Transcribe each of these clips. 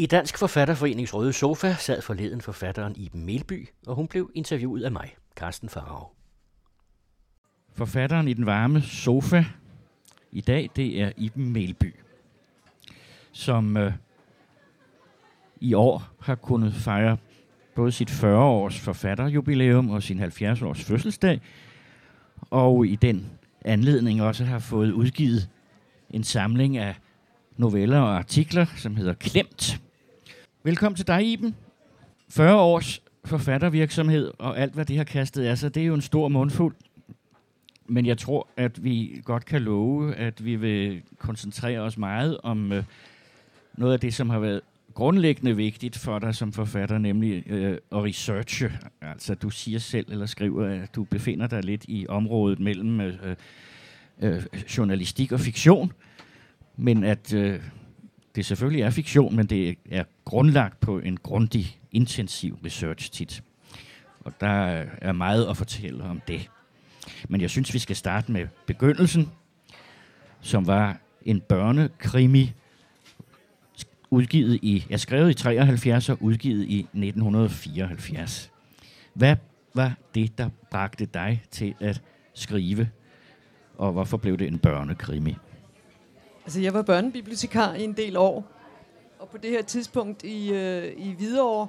I Dansk Forfatterforenings Røde Sofa sad forleden forfatteren Iben Melby, og hun blev interviewet af mig, Carsten Farag. Forfatteren i den varme sofa i dag, det er Iben Melby, som øh, i år har kunnet fejre både sit 40-års forfatterjubilæum og sin 70-års fødselsdag, og i den anledning også har fået udgivet en samling af noveller og artikler, som hedder Klemt. Velkommen til dig, Iben. 40 års forfattervirksomhed og alt, hvad det har kastet af sig, det er jo en stor mundfuld. Men jeg tror, at vi godt kan love, at vi vil koncentrere os meget om øh, noget af det, som har været grundlæggende vigtigt for dig som forfatter, nemlig øh, at researche. Altså, du siger selv eller skriver, at du befinder dig lidt i området mellem øh, øh, øh journalistik og fiktion, men at øh, det selvfølgelig er fiktion, men det er grundlagt på en grundig, intensiv research tit. Og der er meget at fortælle om det. Men jeg synes, vi skal starte med begyndelsen, som var en børnekrimi, udgivet i, jeg skrev i 73 og udgivet i 1974. Hvad var det, der bragte dig til at skrive, og hvorfor blev det en børnekrimi? Altså, jeg var børnebibliotekar i en del år, og på det her tidspunkt i, øh, i Hvidovre,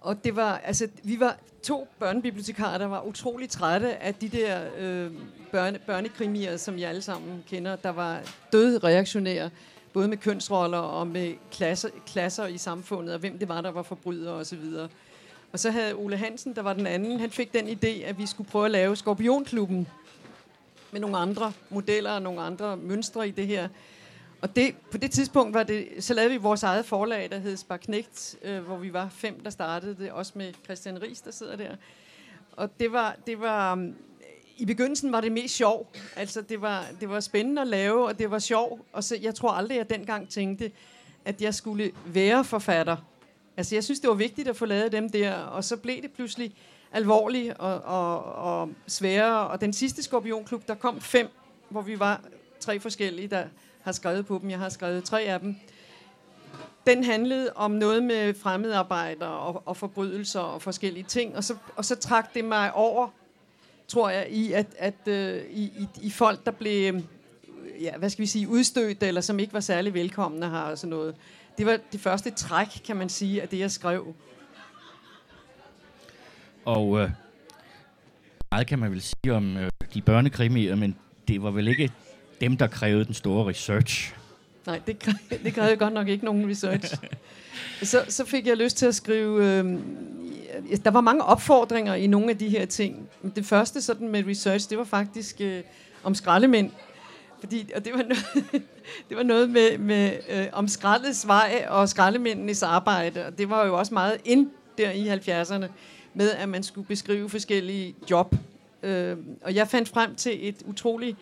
og det var, altså, vi var to børnebibliotekarer, der var utrolig trætte af de der øh, børne, børnekrimier, som jeg alle sammen kender, der var død reaktionære, både med kønsroller og med klasser, klasser i samfundet, og hvem det var, der var forbrydere osv. Og, og så havde Ole Hansen, der var den anden, han fik den idé, at vi skulle prøve at lave Skorpionklubben med nogle andre modeller og nogle andre mønstre i det her. Og det, på det tidspunkt var det, så lavede vi vores eget forlag, der hed Sparknægt, øh, hvor vi var fem, der startede det, også med Christian Ries, der sidder der. Og det var, det var, um, i begyndelsen var det mest sjov. Altså, det var, det var spændende at lave, og det var sjov. Og så, jeg tror aldrig, at jeg dengang tænkte, at jeg skulle være forfatter. Altså, jeg synes, det var vigtigt at få lavet dem der, og så blev det pludselig alvorligt og, og, og sværere. Og den sidste Skorpionklub, der kom fem, hvor vi var tre forskellige, der har skrevet på dem. Jeg har skrevet tre af dem. Den handlede om noget med fremmedarbejder og, og forbrydelser og forskellige ting. Og så, og så trak det mig over, tror jeg, i, at, at øh, i, i, i folk, der blev ja, hvad skal vi sige, udstødt, eller som ikke var særlig velkomne her og sådan noget. Det var det første træk, kan man sige, af det, jeg skrev. Og øh, meget kan man vel sige om øh, de børnekrimier, men det var vel ikke dem, der krævede den store research. Nej, det, krævede, det krævede godt nok ikke nogen research. så, så fik jeg lyst til at skrive... Øh, der var mange opfordringer i nogle af de her ting. Det første sådan med research, det var faktisk øh, om skraldemænd. Fordi, og det var noget, det var noget med, med øh, om skraldets vej og skraldemændenes arbejde. Og det var jo også meget ind der i 70'erne med, at man skulle beskrive forskellige job. Øh, og jeg fandt frem til et utroligt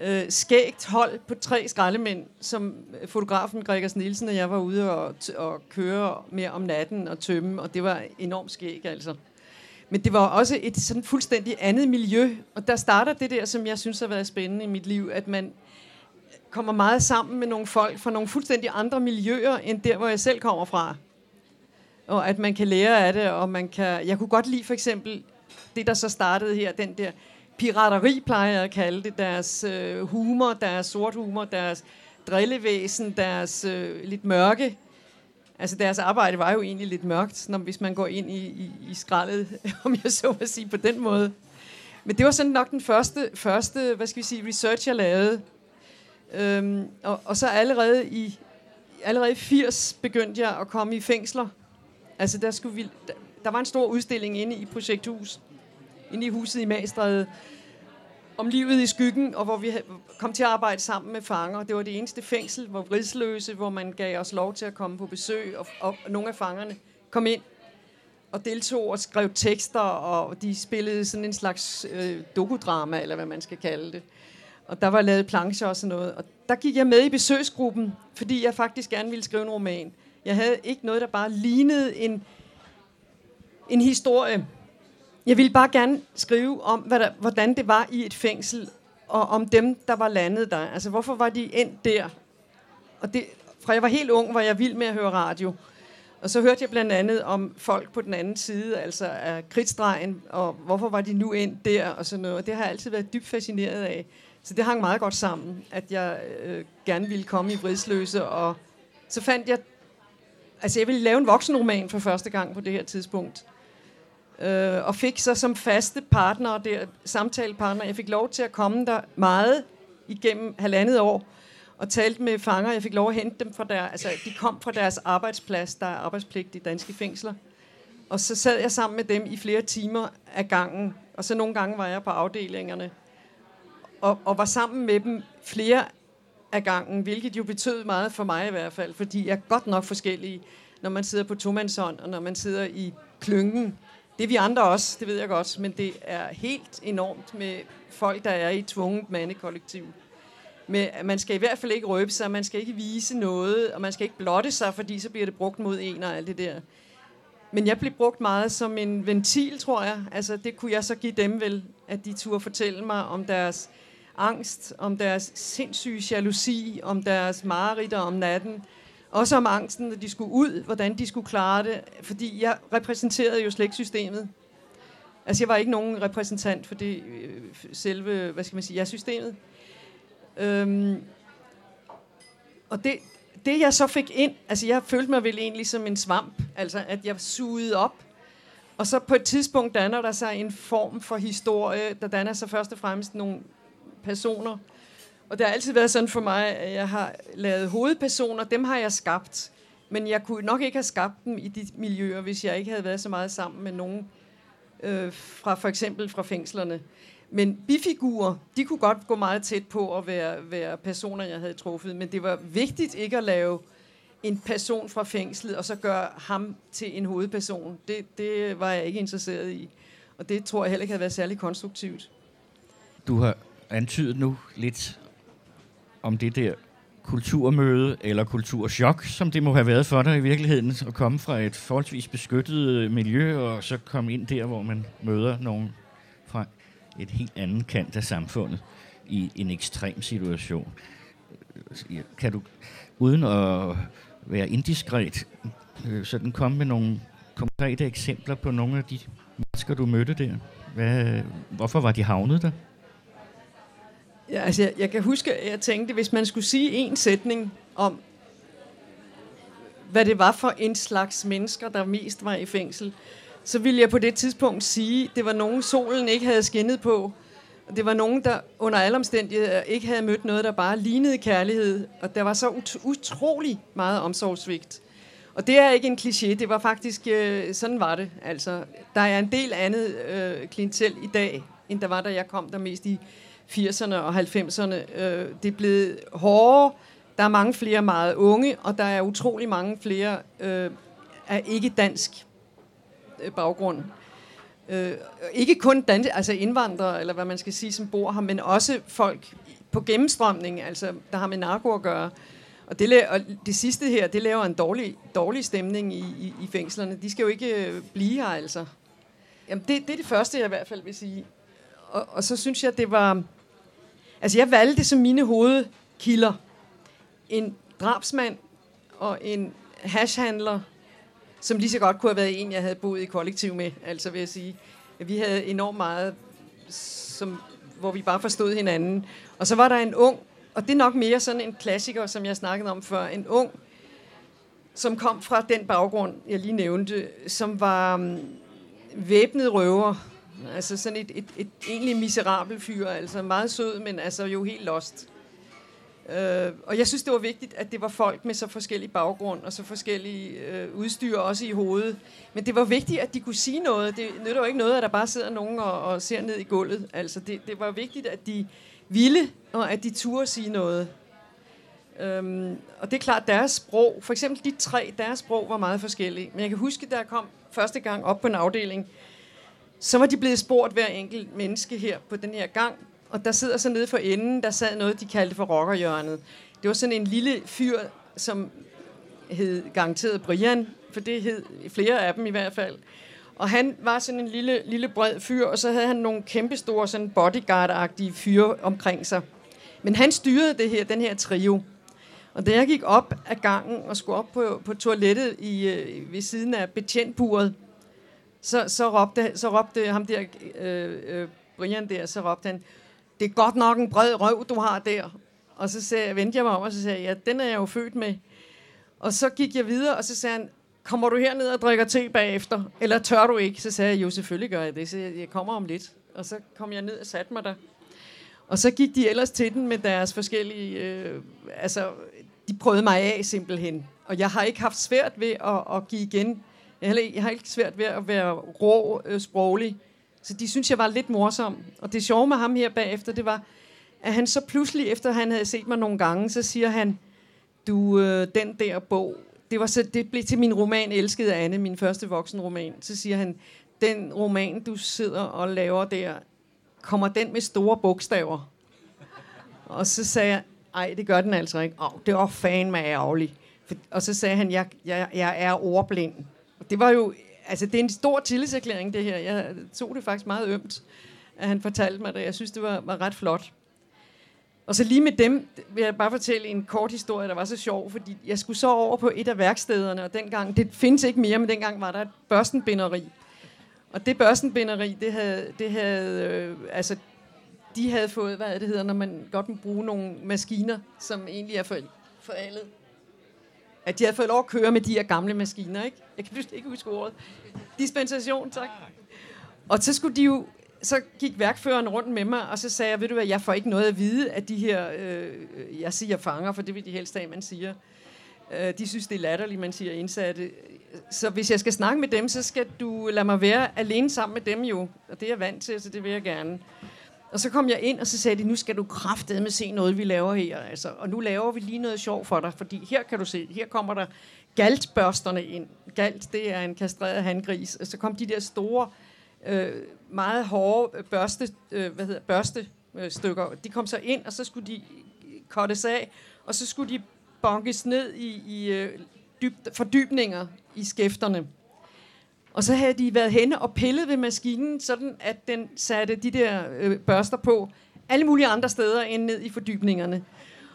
øh, skægt hold på tre skraldemænd, som øh, fotografen Gregers Nielsen og jeg var ude og, og køre med om natten og tømme, og det var enormt skæg altså. Men det var også et sådan fuldstændig andet miljø, og der starter det der, som jeg synes har været spændende i mit liv, at man øh, kommer meget sammen med nogle folk fra nogle fuldstændig andre miljøer, end der, hvor jeg selv kommer fra. Og at man kan lære af det, og man kan... Jeg kunne godt lide for eksempel det, der så startede her, den der pirateri, plejer jeg at kalde det, deres øh, humor, deres sort humor, deres drillevæsen, deres øh, lidt mørke. Altså deres arbejde var jo egentlig lidt mørkt, når, hvis man går ind i, i, i skraldet, om jeg så må sige på den måde. Men det var sådan nok den første, første hvad skal vi sige, research, jeg lavede. Øhm, og, og så allerede i, allerede i 80 begyndte jeg at komme i fængsler. Altså der, skulle vi, der, der var en stor udstilling inde i Projekthus, inde i huset i Magstræde, om livet i skyggen, og hvor vi kom til at arbejde sammen med fanger. Det var det eneste fængsel, hvor vridsløse, hvor man gav os lov til at komme på besøg, og, og nogle af fangerne kom ind og deltog og skrev tekster, og de spillede sådan en slags øh, dokudrama, eller hvad man skal kalde det. Og der var lavet plancher og sådan noget. Og der gik jeg med i besøgsgruppen, fordi jeg faktisk gerne ville skrive en roman. Jeg havde ikke noget, der bare lignede en, en historie. Jeg ville bare gerne skrive om, hvad der, hvordan det var i et fængsel, og om dem, der var landet der. Altså, hvorfor var de endt der? Og det, fra jeg var helt ung, var jeg vild med at høre radio. Og så hørte jeg blandt andet om folk på den anden side, altså af krigsdrejen, og hvorfor var de nu ind der, og sådan noget. Og det har jeg altid været dybt fascineret af. Så det hang meget godt sammen, at jeg øh, gerne ville komme i Vridsløse, og så fandt jeg, altså jeg ville lave en voksenroman for første gang på det her tidspunkt. Øh, og fik så som faste partner, der, samtalepartner, jeg fik lov til at komme der meget igennem halvandet år, og talte med fanger. Jeg fik lov at hente dem fra der, altså de kom fra deres arbejdsplads, der er arbejdspligt i danske fængsler. Og så sad jeg sammen med dem i flere timer af gangen, og så nogle gange var jeg på afdelingerne, og, og var sammen med dem flere af gangen, hvilket jo betød meget for mig i hvert fald, fordi jeg er godt nok forskellige, når man sidder på tomandshånd, og når man sidder i klyngen. Det er vi andre også, det ved jeg godt, men det er helt enormt med folk, der er i tvunget mandekollektiv. Men man skal i hvert fald ikke røbe sig, man skal ikke vise noget, og man skal ikke blotte sig, fordi så bliver det brugt mod en og alt det der. Men jeg blev brugt meget som en ventil, tror jeg. Altså, det kunne jeg så give dem vel, at de turde fortælle mig om deres angst, om deres sindssyge jalousi, om deres mareritter om natten. Også om angsten, når de skulle ud, hvordan de skulle klare det. Fordi jeg repræsenterede jo slægtsystemet. Altså, jeg var ikke nogen repræsentant for det øh, selve, hvad skal man sige, ja, systemet. Øhm, og det, det jeg så fik ind, altså jeg følte mig vel egentlig som en svamp, altså at jeg sugede op, og så på et tidspunkt danner der sig en form for historie, der danner sig først og fremmest nogle personer. Og det har altid været sådan for mig, at jeg har lavet hovedpersoner, dem har jeg skabt. Men jeg kunne nok ikke have skabt dem i de miljøer, hvis jeg ikke havde været så meget sammen med nogen øh, fra for eksempel fra fængslerne. Men bifigurer, de kunne godt gå meget tæt på at være, være personer, jeg havde truffet, men det var vigtigt ikke at lave en person fra fængslet, og så gøre ham til en hovedperson. Det, det var jeg ikke interesseret i. Og det tror jeg heller ikke havde været særlig konstruktivt. Du har antydet nu lidt om det der kulturmøde eller kulturschok, som det må have været for dig i virkeligheden, at komme fra et forholdsvis beskyttet øh, miljø, og så komme ind der, hvor man møder nogen fra et helt andet kant af samfundet i en ekstrem situation. Øh, kan du, uden at være indiskret, øh, sådan komme med nogle konkrete eksempler på nogle af de mennesker, du mødte der? Hvad, hvorfor var de havnet der? Ja, altså jeg, jeg kan huske, at jeg tænkte, hvis man skulle sige en sætning om, hvad det var for en slags mennesker, der mest var i fængsel, så ville jeg på det tidspunkt sige, det var nogen, solen ikke havde skinnet på. Og det var nogen, der under alle omstændigheder ikke havde mødt noget, der bare lignede kærlighed. Og der var så ut- utrolig meget omsorgsvigt. Og det er ikke en kliché, det var faktisk, øh, sådan var det. Altså, der er en del andet øh, klientel i dag, end der var, da jeg kom der mest i 80'erne og 90'erne. Øh, det er blevet hårdere, der er mange flere meget unge, og der er utrolig mange flere øh, af ikke dansk øh, baggrund. Øh, ikke kun dan- altså indvandrere, eller hvad man skal sige, som bor her, men også folk på gennemstrømning, altså der har med narko at gøre. Og det, og det sidste her, det laver en dårlig, dårlig stemning i, i, i fængslerne. De skal jo ikke øh, blive her, altså. Jamen, det, det er det første, jeg i hvert fald vil sige. Og, og så synes jeg, det var... Altså, jeg valgte som mine hovedkilder en drabsmand og en hashhandler som lige så godt kunne have været en, jeg havde boet i kollektiv med, altså vil jeg sige. Vi havde enormt meget, som, hvor vi bare forstod hinanden. Og så var der en ung, og det er nok mere sådan en klassiker, som jeg snakkede om før, en ung, som kom fra den baggrund, jeg lige nævnte, som var um, væbnet røver, altså sådan et, et, et egentlig miserabel fyr, altså meget sød, men altså jo helt lost. Øh, og jeg synes, det var vigtigt, at det var folk med så forskellige baggrund og så forskellige øh, udstyr også i hovedet. Men det var vigtigt, at de kunne sige noget. Det nytter jo ikke noget, at der bare sidder nogen og, og ser ned i gulvet. Altså, det, det var vigtigt, at de ville, og at de turde sige noget. Øhm, og det er klart, deres sprog, for eksempel de tre, deres sprog var meget forskellige. Men jeg kan huske, da jeg kom første gang op på en afdeling, så var de blevet spurgt hver enkelt menneske her på den her gang, og der sidder så nede for enden, der sad noget, de kaldte for rockerhjørnet. Det var sådan en lille fyr, som hed garanteret Brian, for det hed flere af dem i hvert fald. Og han var sådan en lille, lille bred fyr, og så havde han nogle kæmpestore sådan bodyguard-agtige fyre omkring sig. Men han styrede det her, den her trio. Og da jeg gik op ad gangen og skulle op på, på toilettet i, øh, ved siden af betjentburet, så, så, råbte, så råbte ham der, øh, øh, Brian der, så råbte han, det er godt nok en bred røv, du har der. Og så sagde, vendte jeg mig om, og så sagde jeg, ja, den er jeg jo født med. Og så gik jeg videre, og så sagde han, kommer du herned og drikker te bagefter? Eller tør du ikke? Så sagde jeg, jo, selvfølgelig gør jeg det. Så jeg, jeg kommer om lidt. Og så kom jeg ned og satte mig der. Og så gik de ellers til den med deres forskellige... Øh, altså, de prøvede mig af simpelthen. Og jeg har ikke haft svært ved at, at give igen. Jeg jeg har ikke svært ved at være rå øh, sproglig. Så de synes, jeg var lidt morsom. Og det sjove med ham her bagefter, det var, at han så pludselig, efter han havde set mig nogle gange, så siger han, du, øh, den der bog, det, var så, det blev til min roman Elskede Anne, min første voksenroman. Så siger han, den roman, du sidder og laver der, kommer den med store bogstaver? Og så sagde jeg, ej, det gør den altså ikke. Åh, det var fan med ærgerligt. Og så sagde han, jeg, jeg, jeg er ordblind. Det var jo, altså det er en stor tillidserklæring, det her. Jeg tog det faktisk meget ømt, at han fortalte mig det. Jeg synes, det var, var ret flot. Og så lige med dem vil jeg bare fortælle en kort historie, der var så sjov, fordi jeg skulle så over på et af værkstederne, og dengang, det findes ikke mere, men dengang var der et børstenbinderi. Og det børstenbinderi, det havde, det havde øh, altså, de havde fået, hvad det hedder, når man godt må bruge nogle maskiner, som egentlig er for, forældet. At de havde fået lov at køre med de her gamle maskiner, ikke? Jeg kan ikke huske ordet. Dispensation, tak. Og så skulle de jo så gik værkføreren rundt med mig, og så sagde jeg, ved du hvad, jeg får ikke noget at vide af de her, øh, jeg siger fanger, for det vil de helst af, man siger. Øh, de synes, det er latterligt, man siger indsatte. Så hvis jeg skal snakke med dem, så skal du lade mig være alene sammen med dem jo. Og det er jeg vant til, så det vil jeg gerne. Og så kom jeg ind, og så sagde de, nu skal du kraftedeme se noget, vi laver her. Altså, og nu laver vi lige noget sjov for dig, fordi her kan du se, her kommer der galtbørsterne ind. Galt, det er en kastreret handgris. Og så kom de der store øh, meget hårde øh, børste, øh, hvad hedder, børste øh, stykker. De kom så ind, og så skulle de kottes af, og så skulle de bonkes ned i, i øh, dyb, fordybninger i skæfterne. Og så havde de været henne og pillet ved maskinen, sådan at den satte de der øh, børster på alle mulige andre steder end ned i fordybningerne.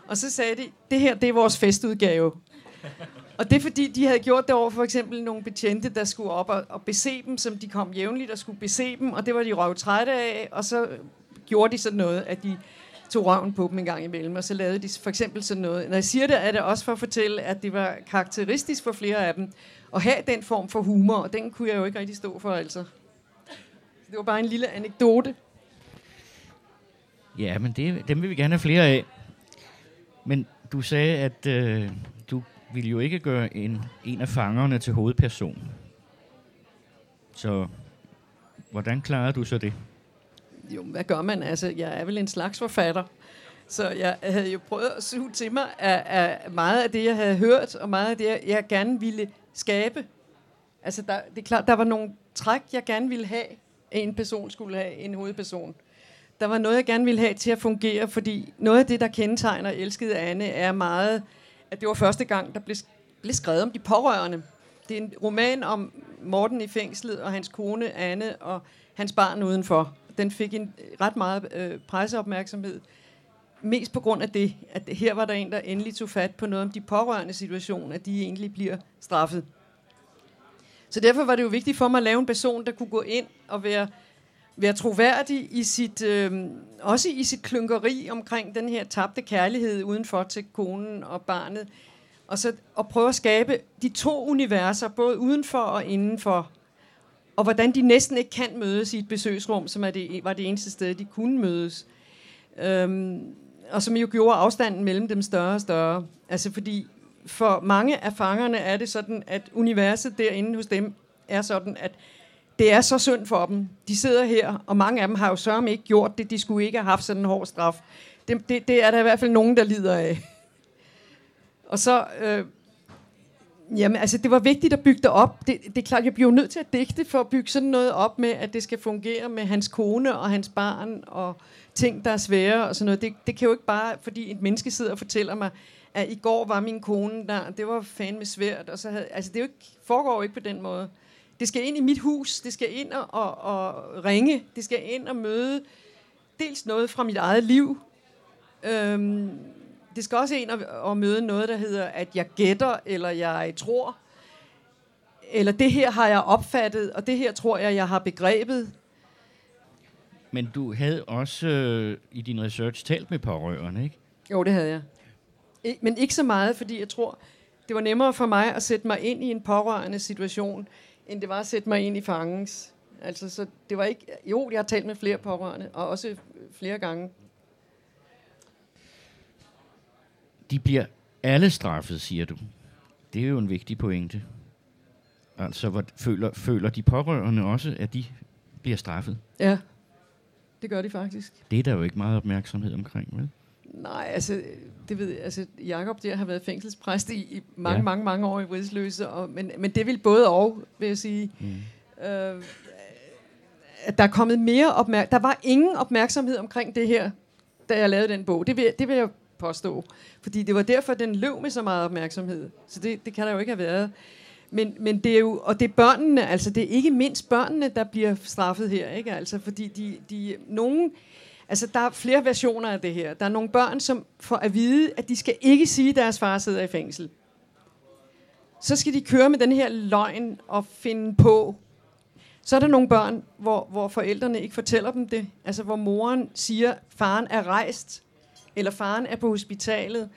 Og så sagde de, det her det er vores festudgave. Og det er fordi, de havde gjort det over for eksempel nogle betjente, der skulle op og, og bese dem, som de kom jævnligt og skulle bese dem, og det var de røv trætte af, og så gjorde de sådan noget, at de tog røven på dem en gang imellem, og så lavede de for eksempel sådan noget. Når jeg siger det, er det også for at fortælle, at det var karakteristisk for flere af dem, at have den form for humor, og den kunne jeg jo ikke rigtig stå for, altså. Det var bare en lille anekdote. Ja, men det, dem vil vi gerne have flere af. Men du sagde, at øh, ville jo ikke gøre en, en af fangerne til hovedperson. Så hvordan klarer du så det? Jo, hvad gør man? Altså, jeg er vel en slags forfatter. Så jeg havde jo prøvet at suge til mig af, af meget af det, jeg havde hørt, og meget af det, jeg gerne ville skabe. Altså, der, det er klart, der var nogle træk, jeg gerne ville have, en person skulle have, en hovedperson. Der var noget, jeg gerne ville have til at fungere, fordi noget af det, der kendetegner Elskede Anne, er meget at det var første gang, der blev, blev skrevet om de pårørende. Det er en roman om Morten i fængslet og hans kone Anne og hans barn udenfor. Den fik en ret meget øh, presseopmærksomhed. Mest på grund af det, at her var der en, der endelig tog fat på noget om de pårørende situation, at de egentlig bliver straffet. Så derfor var det jo vigtigt for mig at lave en person, der kunne gå ind og være, være troværdig i sit, øh, også i sit klunkeri omkring den her tabte kærlighed udenfor til konen og barnet. Og så at prøve at skabe de to universer, både udenfor og indenfor. Og hvordan de næsten ikke kan mødes i et besøgsrum, som er det, var det eneste sted, de kunne mødes. Øhm, og som jo gjorde afstanden mellem dem større og større. Altså fordi for mange af fangerne er det sådan, at universet derinde hos dem er sådan, at det er så synd for dem. De sidder her, og mange af dem har jo sørme ikke gjort det. De skulle ikke have haft sådan en hård straf. Det, det, det er der i hvert fald nogen, der lider af. Og så... Øh, Jamen, altså, det var vigtigt at bygge det op. Det, det er klart, jeg bliver nødt til at digte for at bygge sådan noget op med, at det skal fungere med hans kone og hans barn og ting, der er svære og sådan noget. Det, det kan jo ikke bare, fordi et menneske sidder og fortæller mig, at i går var min kone der, det var fandme svært. Og så havde, altså, det er jo ikke, foregår jo ikke på den måde. Det skal ind i mit hus, det skal ind og, og, og ringe, det skal ind og møde dels noget fra mit eget liv, øhm, det skal også ind og, og møde noget, der hedder, at jeg gætter, eller jeg tror, eller det her har jeg opfattet, og det her tror jeg, jeg har begrebet. Men du havde også øh, i din research talt med pårørende, ikke? Jo, det havde jeg. I, men ikke så meget, fordi jeg tror, det var nemmere for mig at sætte mig ind i en pårørende situation, end det var at sætte mig ind i fangens. Altså, så det var ikke... Jo, jeg har talt med flere pårørende, og også flere gange. De bliver alle straffet, siger du. Det er jo en vigtig pointe. Altså, hvor føler, føler de pårørende også, at de bliver straffet? Ja, det gør de faktisk. Det er der jo ikke meget opmærksomhed omkring, vel? Nej, altså, det ved altså, Jakob der har været fængselspræst i, i mange, ja. mange, mange år i Ridsløse, og, men, men det vil både og, vil jeg sige. Mm. Øh, der er kommet mere opmærksomhed. Der var ingen opmærksomhed omkring det her, da jeg lavede den bog. Det vil, det vil jeg påstå. Fordi det var derfor, den løb med så meget opmærksomhed. Så det, det kan der jo ikke have været. Men, men det er jo, og det er børnene, altså det er ikke mindst børnene, der bliver straffet her, ikke? Altså, fordi de, de, nogen, altså der er flere versioner af det her. Der er nogle børn, som får at vide, at de skal ikke sige, at deres far sidder i fængsel. Så skal de køre med den her løgn og finde på. Så er der nogle børn, hvor, hvor forældrene ikke fortæller dem det. Altså hvor moren siger, at faren er rejst, eller faren er på hospitalet,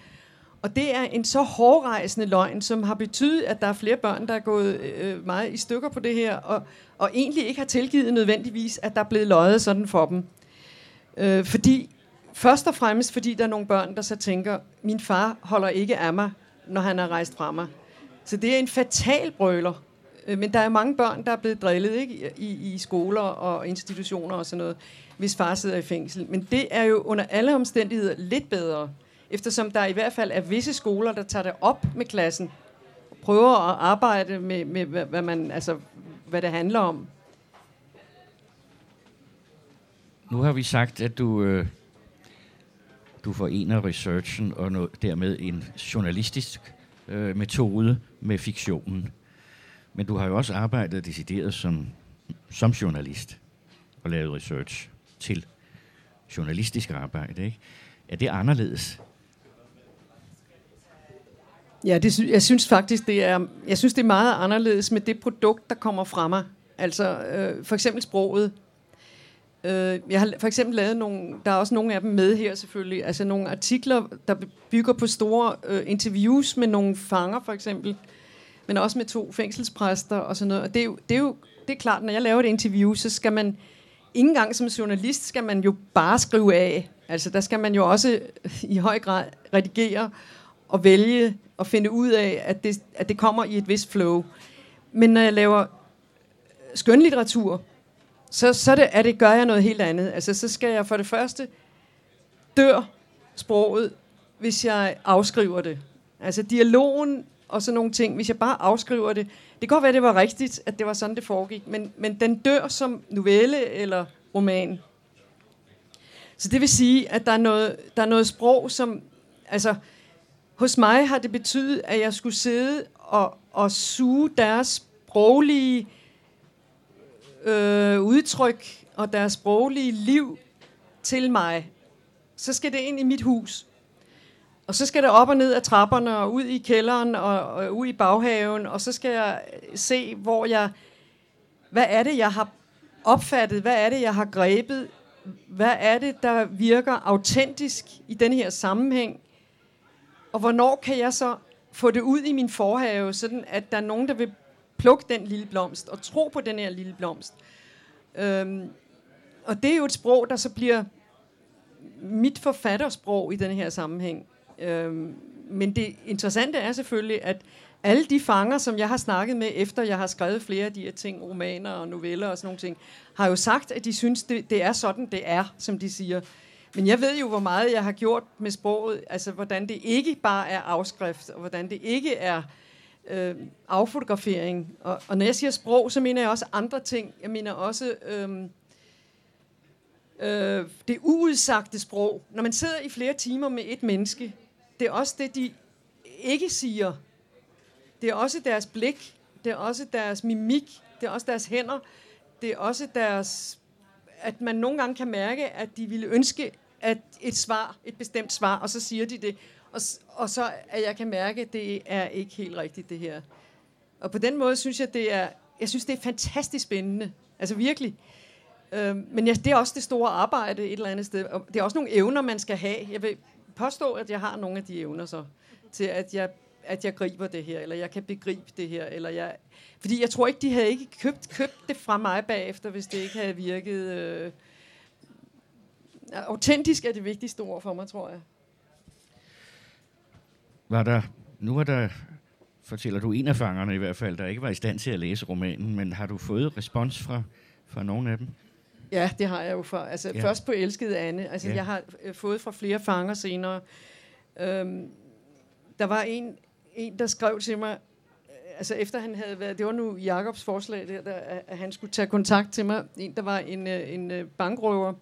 og det er en så hårdrejsende løgn, som har betydet, at der er flere børn, der er gået øh, meget i stykker på det her, og, og egentlig ikke har tilgivet nødvendigvis, at der er blevet løjet sådan for dem. Øh, fordi, først og fremmest fordi der er nogle børn, der så tænker, min far holder ikke af mig, når han er rejst fra mig. Så det er en fatal brøler. Øh, men der er mange børn, der er blevet drillet ikke? I, i skoler og institutioner og sådan noget, hvis far sidder i fængsel. Men det er jo under alle omstændigheder lidt bedre eftersom der i hvert fald er visse skoler, der tager det op med klassen, og prøver at arbejde med, med hvad, man, altså, hvad det handler om. Nu har vi sagt, at du, øh, du forener researchen og noget, dermed en journalistisk øh, metode med fiktionen. Men du har jo også arbejdet decideret som, som journalist og lavet research til journalistisk arbejde. Ikke? Er det anderledes Ja, det, sy- jeg synes faktisk, det er, jeg synes, det er meget anderledes med det produkt, der kommer fra mig. Altså øh, for eksempel sproget. Øh, jeg har for eksempel lavet nogle, der er også nogle af dem med her selvfølgelig, altså nogle artikler, der bygger på store øh, interviews med nogle fanger for eksempel, men også med to fængselspræster og sådan noget. Og det er jo, det er jo det er klart, når jeg laver et interview, så skal man, ikke engang som journalist, skal man jo bare skrive af. Altså der skal man jo også i høj grad redigere og vælge og finde ud af, at det, at det kommer i et vist flow. Men når jeg laver skønlitteratur, så, så det, er det, gør jeg noget helt andet. Altså, så skal jeg for det første dør sproget, hvis jeg afskriver det. Altså dialogen og sådan nogle ting, hvis jeg bare afskriver det. Det kan godt være, det var rigtigt, at det var sådan, det foregik, men, men den dør som novelle eller roman. Så det vil sige, at der er noget, der er noget sprog, som... Altså, hos mig har det betydet, at jeg skulle sidde og, og suge deres sproglige øh, udtryk og deres sproglige liv til mig. Så skal det ind i mit hus. Og så skal det op og ned ad trapperne og ud i kælderen og, og ud i baghaven, og så skal jeg se, hvor jeg, hvad er det, jeg har opfattet, hvad er det, jeg har grebet, hvad er det, der virker autentisk i den her sammenhæng, og hvornår kan jeg så få det ud i min forhave, sådan at der er nogen, der vil plukke den lille blomst og tro på den her lille blomst. Øhm, og det er jo et sprog, der så bliver mit forfattersprog i den her sammenhæng. Øhm, men det interessante er selvfølgelig, at alle de fanger, som jeg har snakket med, efter jeg har skrevet flere af de her ting, romaner og noveller og sådan nogle ting, har jo sagt, at de synes, det, det er sådan, det er, som de siger. Men jeg ved jo, hvor meget jeg har gjort med sproget, altså hvordan det ikke bare er afskrift, og hvordan det ikke er øh, affotografering. Og, og når jeg siger sprog, så mener jeg også andre ting. Jeg mener også øh, øh, det uudsagte sprog. Når man sidder i flere timer med et menneske, det er også det, de ikke siger. Det er også deres blik, det er også deres mimik, det er også deres hænder, det er også deres at man nogle gange kan mærke, at de ville ønske, at et svar, et bestemt svar, og så siger de det. og, og så at jeg kan mærke, at det er ikke helt rigtigt, det her. Og på den måde synes jeg, det er, jeg synes, det er fantastisk spændende. Altså virkelig. Øhm, men ja, det er også det store arbejde et eller andet sted. Og det er også nogle evner, man skal have. Jeg vil påstå, at jeg har nogle af de evner så, til at jeg, at jeg griber det her, eller jeg kan begribe det her, eller jeg... Fordi jeg tror ikke, de havde ikke købt, købt det fra mig bagefter, hvis det ikke havde virket... Øh, autentisk er det vigtigste ord for mig, tror jeg. Var der, nu er der, fortæller du en af fangerne i hvert fald, der ikke var i stand til at læse romanen, men har du fået respons fra, fra nogen af dem? Ja, det har jeg jo for. Altså, ja. Først på Elskede Anne. Altså, ja. Jeg har øh, fået fra flere fanger senere. Øhm, der var en, en, der skrev til mig, øh, altså efter han havde været, det var nu Jakobs forslag der, der, at han skulle tage kontakt til mig. En, der var en, øh, en bankrøver,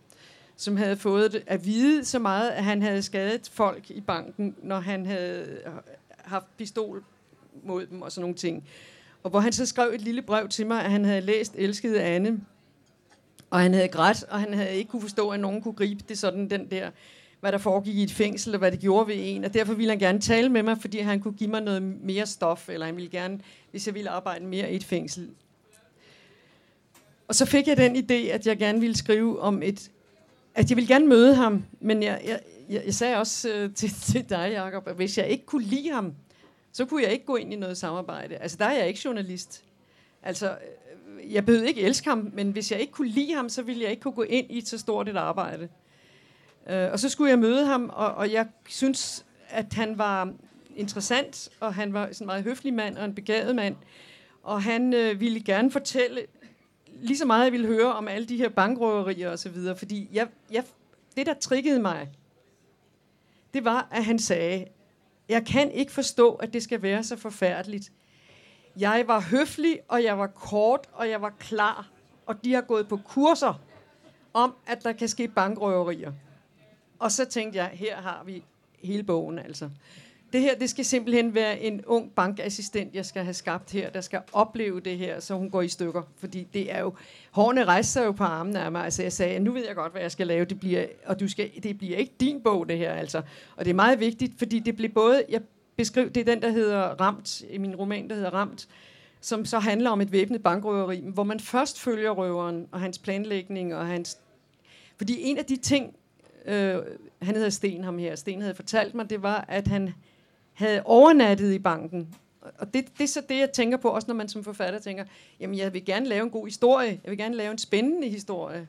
som havde fået at vide så meget, at han havde skadet folk i banken, når han havde haft pistol mod dem og sådan nogle ting. Og hvor han så skrev et lille brev til mig, at han havde læst Elskede Anne, og han havde grædt, og han havde ikke kunne forstå, at nogen kunne gribe det sådan, den der, hvad der foregik i et fængsel, og hvad det gjorde ved en. Og derfor ville han gerne tale med mig, fordi han kunne give mig noget mere stof, eller han ville gerne, hvis jeg ville arbejde mere i et fængsel. Og så fik jeg den idé, at jeg gerne ville skrive om et, at jeg vil gerne møde ham, men jeg, jeg, jeg, jeg sagde også øh, til, til dig, Jacob, at hvis jeg ikke kunne lide ham, så kunne jeg ikke gå ind i noget samarbejde. Altså, der er jeg ikke journalist. Altså, øh, jeg behøvede ikke elske ham, men hvis jeg ikke kunne lide ham, så ville jeg ikke kunne gå ind i et så stort et arbejde. Øh, og så skulle jeg møde ham, og, og jeg synes, at han var interessant, og han var sådan en meget høflig mand og en begavet mand. Og han øh, ville gerne fortælle lige så meget, jeg ville høre om alle de her bankrøverier og så videre, fordi jeg, jeg, det, der triggede mig, det var, at han sagde, jeg kan ikke forstå, at det skal være så forfærdeligt. Jeg var høflig, og jeg var kort, og jeg var klar. Og de har gået på kurser om, at der kan ske bankrøverier. Og så tænkte jeg, her har vi hele bogen altså. Det her, det skal simpelthen være en ung bankassistent, jeg skal have skabt her, der skal opleve det her, så hun går i stykker. Fordi det er jo, hårene rejser sig jo på armen af mig. Altså jeg sagde, nu ved jeg godt, hvad jeg skal lave, det bliver, og du skal, det bliver ikke din bog, det her altså. Og det er meget vigtigt, fordi det bliver både, jeg beskrev, det er den, der hedder Ramt, i min roman, der hedder Ramt, som så handler om et væbnet bankrøveri, hvor man først følger røveren og hans planlægning og hans... Fordi en af de ting, øh, han hedder Sten ham her, Sten havde fortalt mig, det var, at han havde overnattet i banken. Og det, det er så det, jeg tænker på, også når man som forfatter tænker, jamen jeg vil gerne lave en god historie, jeg vil gerne lave en spændende historie.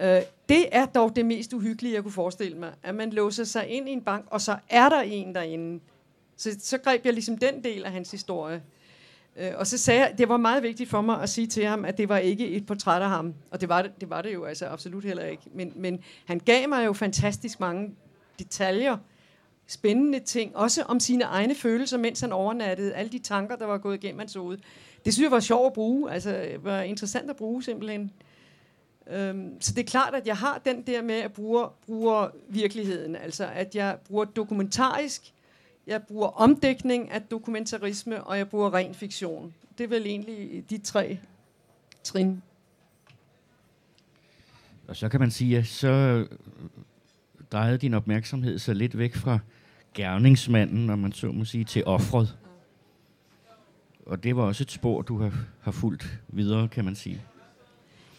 Øh, det er dog det mest uhyggelige, jeg kunne forestille mig, at man låser sig ind i en bank, og så er der en derinde. Så, så greb jeg ligesom den del af hans historie. Øh, og så sagde jeg, det var meget vigtigt for mig at sige til ham, at det var ikke et portræt af ham. Og det var det, det, var det jo altså absolut heller ikke. Men, men han gav mig jo fantastisk mange detaljer, spændende ting, også om sine egne følelser, mens han overnattede, alle de tanker, der var gået igennem hans hoved. Det synes jeg var sjovt at bruge, altså var interessant at bruge simpelthen. Øhm, så det er klart, at jeg har den der med at bruge, bruge virkeligheden, altså at jeg bruger dokumentarisk, jeg bruger omdækning af dokumentarisme, og jeg bruger ren fiktion. Det er vel egentlig de tre trin. Og så kan man sige, at så drejede din opmærksomhed så lidt væk fra gerningsmanden, når man så må sige, til offret. Og det var også et spor, du har, har fulgt videre, kan man sige.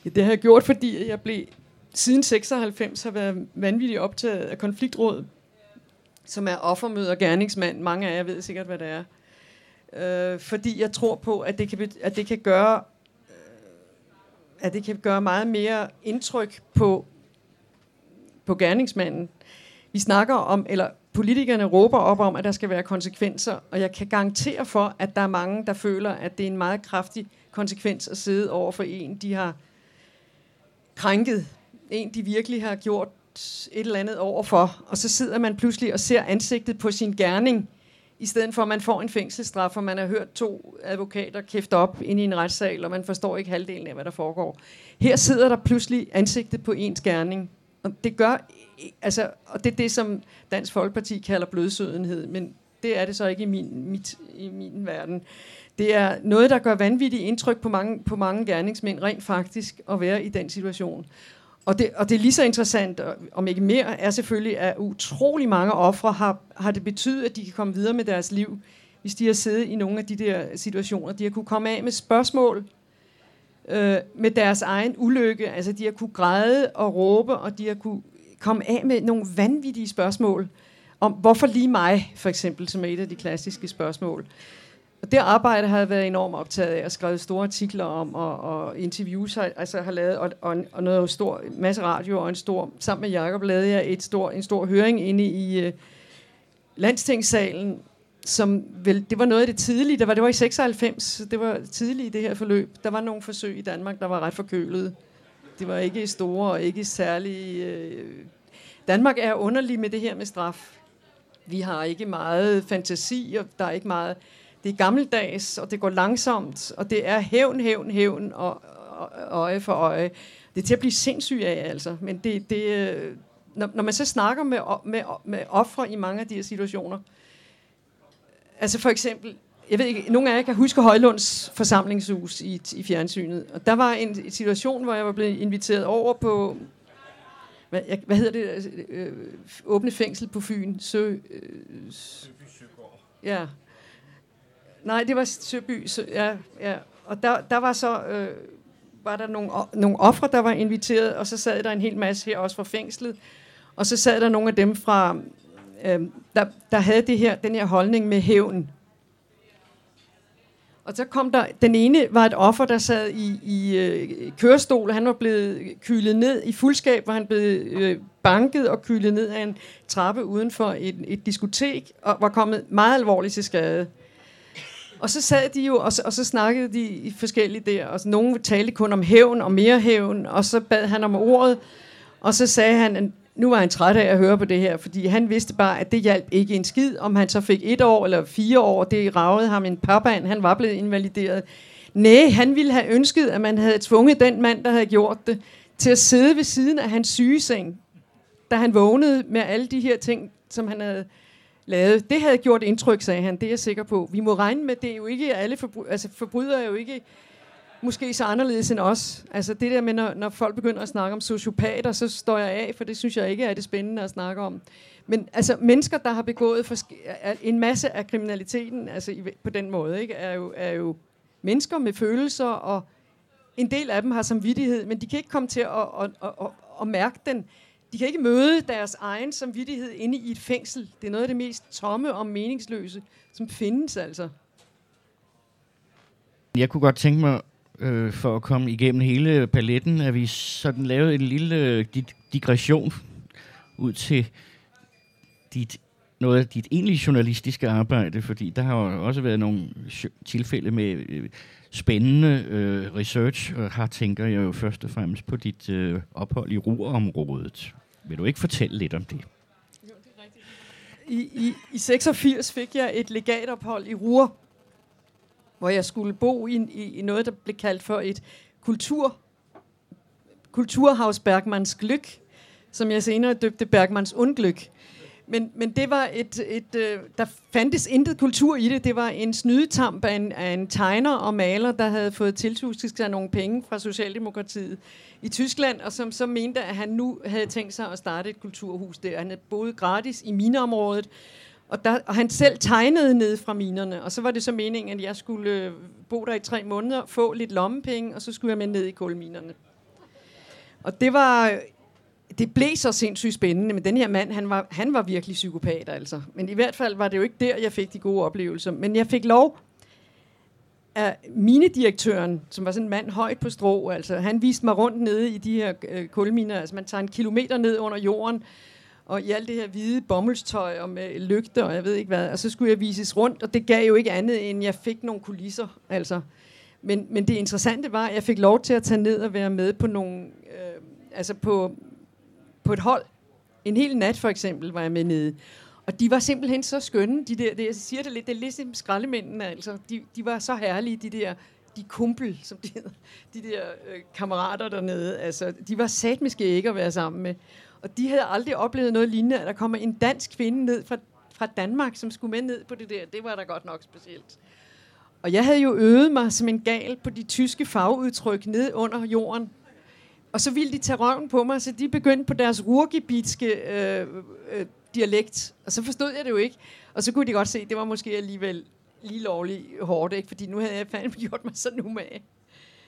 Ja, det har jeg gjort, fordi jeg blev siden 96 har været vanvittigt optaget af konfliktråd, som er offermøde og gerningsmand. Mange af jer ved sikkert, hvad det er. Øh, fordi jeg tror på, at det kan, at det kan gøre øh, at det kan gøre meget mere indtryk på på gerningsmanden. Vi snakker om, eller politikerne råber op om, at der skal være konsekvenser, og jeg kan garantere for, at der er mange, der føler, at det er en meget kraftig konsekvens at sidde over for en, de har krænket, en, de virkelig har gjort et eller andet overfor, og så sidder man pludselig og ser ansigtet på sin gerning, i stedet for at man får en fængselsstraf, og man har hørt to advokater kæfte op ind i en retssal, og man forstår ikke halvdelen af, hvad der foregår. Her sidder der pludselig ansigtet på ens gerning, og det gør, altså, og det er det, som Dansk Folkeparti kalder blødsødenhed, men det er det så ikke i min, mit, i min verden. Det er noget, der gør vanvittigt indtryk på mange, på mange gerningsmænd, rent faktisk, at være i den situation. Og det, og det er lige så interessant, om ikke mere, er selvfølgelig, at utrolig mange ofre har, har det betydet, at de kan komme videre med deres liv, hvis de har siddet i nogle af de der situationer. De har kunne komme af med spørgsmål øh, med deres egen ulykke. Altså, de har kunne græde og råbe, og de har kunne komme af med nogle vanvittige spørgsmål om, hvorfor lige mig, for eksempel, som er et af de klassiske spørgsmål. Og det arbejde har jeg været enormt optaget af, og skrevet store artikler om, og, og interviews har, altså har lavet, og, og, og noget stor, masse radio, og en stor, sammen med Jacob lavede jeg et stor, en stor høring inde i øh, landstingssalen, som vel, det var noget af det tidlige, det var, det var i 96, det var tidligt i det her forløb. Der var nogle forsøg i Danmark, der var ret forkølet. Det var ikke store og ikke særlig... Øh, Danmark er underlig med det her med straf. Vi har ikke meget fantasi, og der er ikke meget det er gammeldags, og det går langsomt, og det er hævn, hævn, hævn, og, og øje for øje. Det er til at blive sindssyg af, altså. Men det, det, øh, når, når man så snakker med, med, med ofre i mange af de her situationer, altså for eksempel, jeg ved ikke, nogle af jer kan huske Højlunds forsamlingshus i, i fjernsynet, og der var en, situation, hvor jeg var blevet inviteret over på, hvad, jeg, hvad hedder det, øh, åbne fængsel på Fyn, Sø... Øh, ja, Nej, det var Søby. Sø, ja, ja. Og der, der var så... Øh, var der nogle, nogle ofre, der var inviteret, og så sad der en hel masse her også fra fængslet. Og så sad der nogle af dem fra, øh, der, der havde det her, den her holdning med hævn. Og så kom der, den ene var et offer, der sad i, i øh, kørestol, han var blevet kylet ned i fuldskab, hvor han blev øh, banket og kylet ned af en trappe uden for et, et diskotek, og var kommet meget alvorligt til skade. Og så sad de jo, og så, og så snakkede de i forskellige der, og så nogen talte kun om hævn og mere hævn, og så bad han om ordet, og så sagde han, nu var han træt af at høre på det her, fordi han vidste bare, at det hjalp ikke en skid, om han så fik et år eller fire år, det ravede ham en papand, han var blevet invalideret. Nej, han ville have ønsket, at man havde tvunget den mand, der havde gjort det, til at sidde ved siden af hans sygeseng, da han vågnede med alle de her ting, som han havde lavet. Det havde gjort indtryk, sagde han. Det er jeg sikker på. Vi må regne med, det er jo ikke alle forbry- altså, forbrydere er jo ikke måske så anderledes end os. Altså det der med, når, når folk begynder at snakke om sociopater, så står jeg af, for det synes jeg ikke er det spændende at snakke om. Men altså mennesker, der har begået en masse af kriminaliteten, altså i, på den måde, ikke, er, jo, er jo mennesker med følelser, og en del af dem har samvittighed, men de kan ikke komme til at, at, at, at, at mærke den de kan ikke møde deres egen samvittighed inde i et fængsel. Det er noget af det mest tomme og meningsløse, som findes altså. Jeg kunne godt tænke mig, øh, for at komme igennem hele paletten, at vi sådan lavede en lille øh, digression ud til dit, noget af dit egentlige journalistiske arbejde, fordi der har jo også været nogle tilfælde med øh, spændende øh, research, og her tænker jeg jo først og fremmest på dit øh, ophold i Ruhrområdet. Vil du ikke fortælle lidt om det? Jo, det er rigtigt. I, i, I 86 fik jeg et legatophold i Ruhr, hvor jeg skulle bo i, i, i noget, der blev kaldt for et kultur, Kulturhaus Bergmanns Glück, som jeg senere døbte Bergmanns Unglück. Men, men det var et, et øh, der fandtes intet kultur i det. Det var en snydetamp af en, af en tegner og maler, der havde fået tiltusket sig nogle penge fra Socialdemokratiet i Tyskland, og som så mente, at han nu havde tænkt sig at starte et kulturhus der. Han havde boet gratis i mineområdet, og, der, og han selv tegnede ned fra minerne. Og så var det så meningen, at jeg skulle øh, bo der i tre måneder, få lidt lommepenge, og så skulle jeg med ned i kulminerne. Og det var det blev så sindssygt spændende, men den her mand, han var, han var virkelig psykopat, altså. Men i hvert fald var det jo ikke der, jeg fik de gode oplevelser. Men jeg fik lov af minedirektøren, som var sådan en mand højt på strå, altså, han viste mig rundt nede i de her øh, kulminer. Altså, man tager en kilometer ned under jorden, og i alt det her hvide bommelstøj og med lygter, og jeg ved ikke hvad. Og så skulle jeg vises rundt, og det gav jo ikke andet, end jeg fik nogle kulisser, altså. Men, men det interessante var, at jeg fik lov til at tage ned og være med på nogle, øh, altså på på et hold. En hel nat for eksempel var jeg med nede. Og de var simpelthen så skønne, de der, det, jeg siger det lidt, det er lidt som skraldemændene, altså. De, de var så herlige, de der, de kumpel, som de hedder, de der øh, kammerater dernede. Altså, de var satmiske ikke at være sammen med. Og de havde aldrig oplevet noget lignende, at der kommer en dansk kvinde ned fra, fra Danmark, som skulle med ned på det der. Det var da godt nok specielt. Og jeg havde jo øvet mig som en gal på de tyske fagudtryk ned under jorden og så ville de tage røven på mig, så de begyndte på deres rurgibitske øh, øh, dialekt. Og så forstod jeg det jo ikke. Og så kunne de godt se, at det var måske alligevel lige lovligt hårdt, ikke? fordi nu havde jeg fandme gjort mig sådan umage.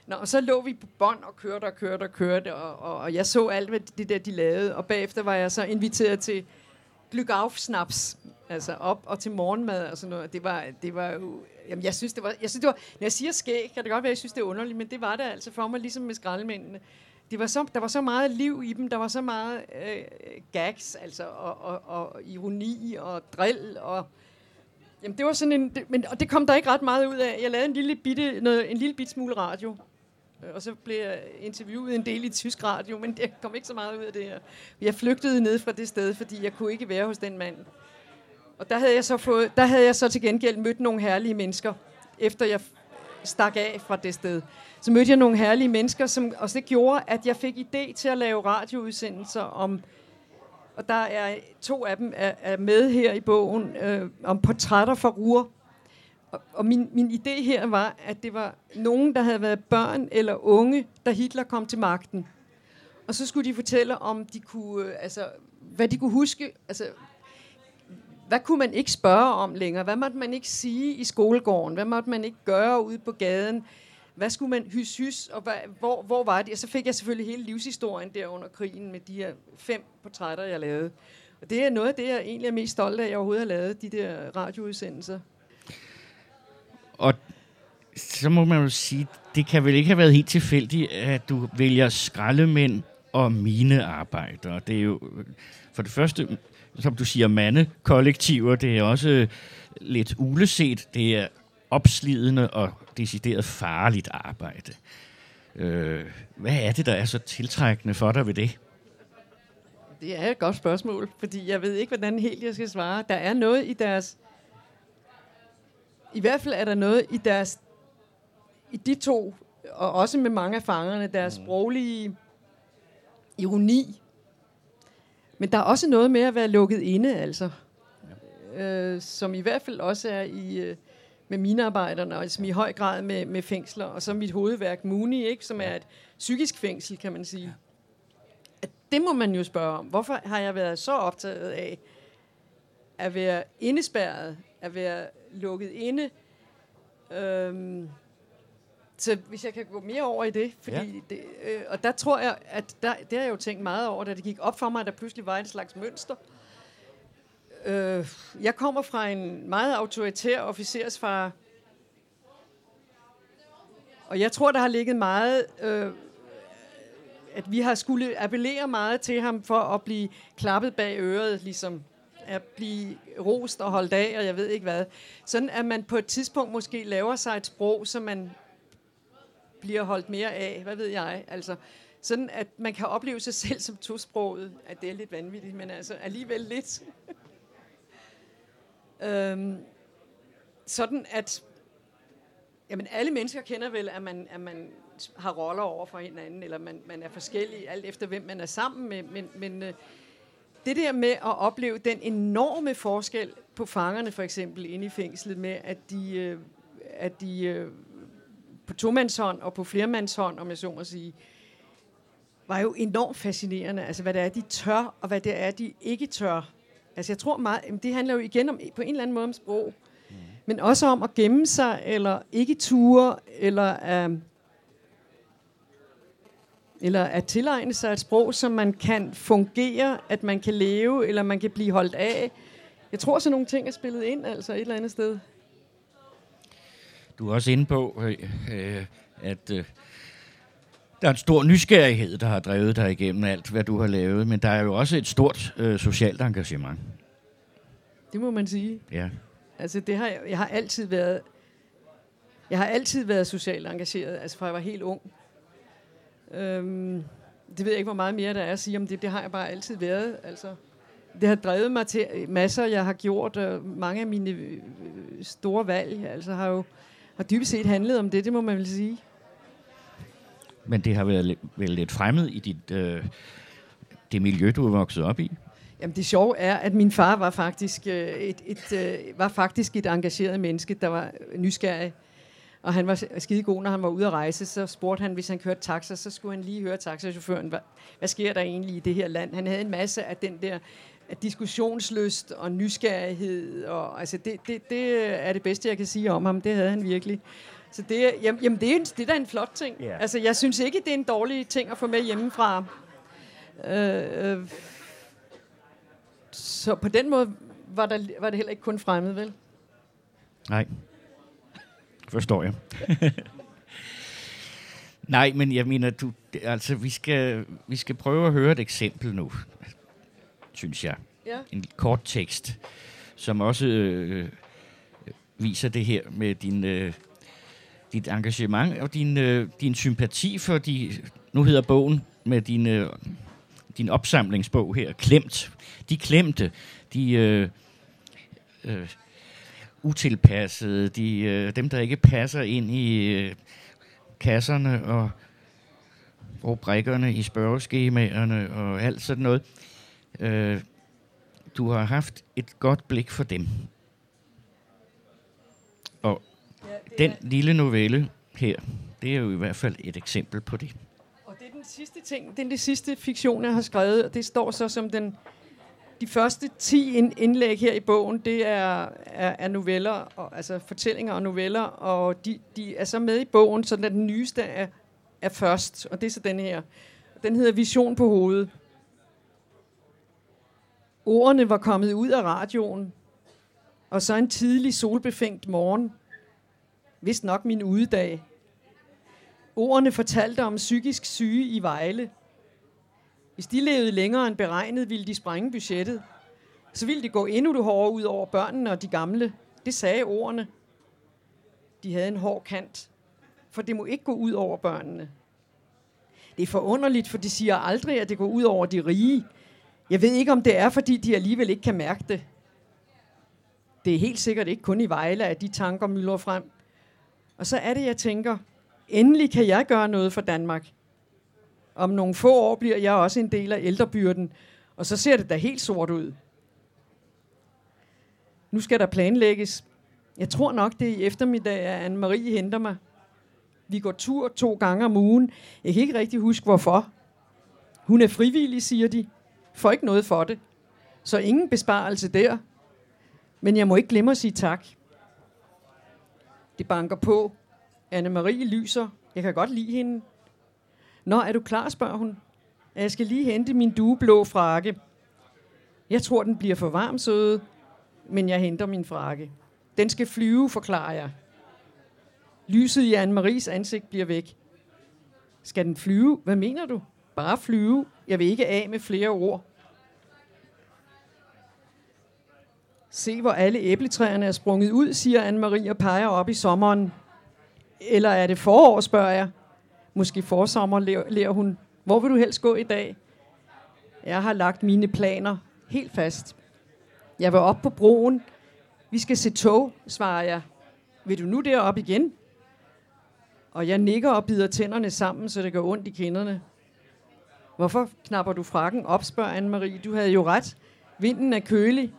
Nå, og så lå vi på bånd og kørte og kørte og kørte, og, og, og jeg så alt, hvad det der, de lavede. Og bagefter var jeg så inviteret til Glück altså op og til morgenmad og sådan noget. Det var, det var jo, jamen jeg synes, det var, jeg synes, det var, når jeg siger skæg, kan det godt være, jeg synes, det er underligt, men det var det altså for mig, ligesom med skraldemændene. Det var så, der var så meget liv i dem, der var så meget øh, gags, altså, og, og, og ironi og drill, og jamen det var sådan en, det, men, og det kom der ikke ret meget ud af. Jeg lavede en lille bitte, noget, en lille bit smule radio, Øh, og så blev jeg interviewet en del i tysk radio, men det kom ikke så meget ud af det her. Jeg flygtede ned fra det sted, fordi jeg kunne ikke være hos den mand. Og der havde jeg så, fået, der havde jeg så til gengæld mødt nogle herlige mennesker, efter jeg stak af fra det sted. Så mødte jeg nogle herlige mennesker, som også det gjorde, at jeg fik idé til at lave radioudsendelser om, og der er to af dem er, er med her i bogen, øh, om portrætter fra Ruhr. Og, og min, min idé her var, at det var nogen, der havde været børn eller unge, da Hitler kom til magten. Og så skulle de fortælle, om de kunne, øh, altså, hvad de kunne huske, altså, hvad kunne man ikke spørge om længere? Hvad måtte man ikke sige i skolegården? Hvad måtte man ikke gøre ude på gaden? Hvad skulle man hys hys? Og hvad, hvor, hvor var det? Og så fik jeg selvfølgelig hele livshistorien der under krigen med de her fem portrætter, jeg lavede. Og det er noget af det, jeg egentlig er mest stolt af, at jeg overhovedet har lavet, de der radioudsendelser. Og så må man jo sige, det kan vel ikke have været helt tilfældigt, at du vælger skraldemænd og mine arbejdere. Det er jo for det første, som du siger, mandekollektiver. Det er også lidt uleset. Det er opslidende og decideret farligt arbejde. Øh, hvad er det, der er så tiltrækkende for dig ved det? Det er et godt spørgsmål, fordi jeg ved ikke, hvordan helt jeg skal svare. Der er noget i deres i hvert fald er der noget i deres, i de to, og også med mange af fangerne, deres mm. sproglige ironi. Men der er også noget med at være lukket inde, altså. Ja. Øh, som i hvert fald også er i, øh, med mine arbejderne, og som i høj grad med, med fængsler. Og så mit hovedværk, Muni, ikke, som er et psykisk fængsel, kan man sige. At det må man jo spørge om. Hvorfor har jeg været så optaget af at være indespærret, at være lukket inde. Øhm, så hvis jeg kan gå mere over i det, fordi ja. det, øh, og der tror jeg, at der, det har jeg jo tænkt meget over, da det gik op for mig, at der pludselig var et slags mønster. Øh, jeg kommer fra en meget autoritær officersfar, og jeg tror, der har ligget meget, øh, at vi har skulle appellere meget til ham for at blive klappet bag øret, ligesom at blive rost og holdt af, og jeg ved ikke hvad. Sådan at man på et tidspunkt måske laver sig et sprog, som man bliver holdt mere af, hvad ved jeg. Altså, sådan at man kan opleve sig selv som tosproget, at det er lidt vanvittigt, men altså alligevel lidt. øhm, sådan at jamen alle mennesker kender vel, at man, at man har roller over for hinanden, eller man, man er forskellig, alt efter hvem man er sammen med, men, men øh, det der med at opleve den enorme forskel på fangerne for eksempel inde i fængslet med, at de, øh, at de øh, på tomandshånd og på flermandshånd, om jeg så må sige, var jo enormt fascinerende. Altså, hvad det er, de tør, og hvad det er, de ikke tør. Altså, jeg tror meget, det handler jo igen om, på en eller anden måde om sprog, mm. men også om at gemme sig, eller ikke ture, eller øh, eller at tilegne sig et sprog, som man kan fungere, at man kan leve, eller man kan blive holdt af. Jeg tror, sådan nogle ting er spillet ind, altså et eller andet sted. Du er også inde på, øh, øh, at øh, der er en stor nysgerrighed, der har drevet dig igennem alt, hvad du har lavet, men der er jo også et stort øh, socialt engagement. Det må man sige. Ja. Altså, det har jeg, jeg har altid været jeg har altid været socialt engageret, altså fra jeg var helt ung. Øhm, det ved jeg ikke, hvor meget mere der er at sige om det. Det har jeg bare altid været. Altså, det har drevet mig til masser, jeg har gjort. Og mange af mine øh, store valg altså, har jo har dybest set handlet om det, det må man vel sige. Men det har været vel lidt fremmed i dit, øh, det miljø, du er vokset op i? Jamen det sjove er, at min far var faktisk, øh, et, et, øh, var faktisk et engageret menneske, der var nysgerrig Og han var skide god, når han var ude at rejse, så spurgte han, hvis han kørte taxa, så skulle han lige høre taxachaufføren, hvad, hvad sker der egentlig i det her land? Han havde en masse af den der af diskussionsløst og nysgerrighed, og altså det, det, det er det bedste, jeg kan sige om ham. Det havde han virkelig. Så det, jamen, jamen det, er, det er da en flot ting. Yeah. Altså, jeg synes ikke, det er en dårlig ting at få med hjemmefra. Øh, øh, så på den måde var, der, var det heller ikke kun fremmed, vel? Nej. Forstår jeg. Nej, men jeg mener, du, altså, vi skal, vi skal prøve at høre et eksempel nu, synes jeg. Ja. En kort tekst, som også øh, viser det her med din, øh, dit engagement og din, øh, din sympati for de, nu hedder bogen med din, øh, din opsamlingsbog her, Klemt. De klemte, de øh, øh, utilpassede, de, øh, dem der ikke passer ind i øh, kasserne og rubrikkerne i spørgeskemaerne og alt sådan noget. Øh, du har haft et godt blik for dem. Og den lille novelle her, det er jo i hvert fald et eksempel på det. Og det er den sidste ting, det er det sidste fiktion, jeg har skrevet, og det står så som den, de første 10 indlæg her i bogen, det er, er, er noveller, og, altså fortællinger og noveller, og de, de er så med i bogen, så den nyeste er, er først, og det er så den her. Den hedder Vision på hovedet. Ordene var kommet ud af radioen, og så en tidlig solbefængt morgen, vist nok min udedag. Ordene fortalte om psykisk syge i Vejle. Hvis de levede længere end beregnet, ville de sprænge budgettet. Så ville det gå endnu hårdere ud over børnene og de gamle. Det sagde ordene. De havde en hård kant. For det må ikke gå ud over børnene. Det er forunderligt, for de siger aldrig, at det går ud over de rige. Jeg ved ikke, om det er, fordi de alligevel ikke kan mærke det. Det er helt sikkert ikke kun i Vejle, at de tanker myldrer frem. Og så er det, jeg tænker, endelig kan jeg gøre noget for Danmark. Om nogle få år bliver jeg også en del af ældrebyrden, og så ser det da helt sort ud. Nu skal der planlægges. Jeg tror nok, det er i eftermiddag, at Anne-Marie henter mig. Vi går tur to gange om ugen. Jeg kan ikke rigtig huske, hvorfor. Hun er frivillig, siger de. Får ikke noget for det. Så ingen besparelse der. Men jeg må ikke glemme at sige tak. Det banker på. Anne-Marie lyser. Jeg kan godt lide hende. Nå, er du klar, spørger hun. Jeg skal lige hente min dueblå frakke. Jeg tror, den bliver for varm, søde, men jeg henter min frakke. Den skal flyve, forklarer jeg. Lyset i Anne-Maries ansigt bliver væk. Skal den flyve? Hvad mener du? Bare flyve. Jeg vil ikke af med flere ord. Se, hvor alle æbletræerne er sprunget ud, siger Anne-Marie og peger op i sommeren. Eller er det forår, spørger jeg. Måske forsommer, lærer hun. Hvor vil du helst gå i dag? Jeg har lagt mine planer helt fast. Jeg vil op på broen. Vi skal se tog, svarer jeg. Vil du nu derop igen? Og jeg nikker og bider tænderne sammen, så det går ondt i kinderne. Hvorfor knapper du frakken op, spørger Anne-Marie. Du havde jo ret. Vinden er kølig.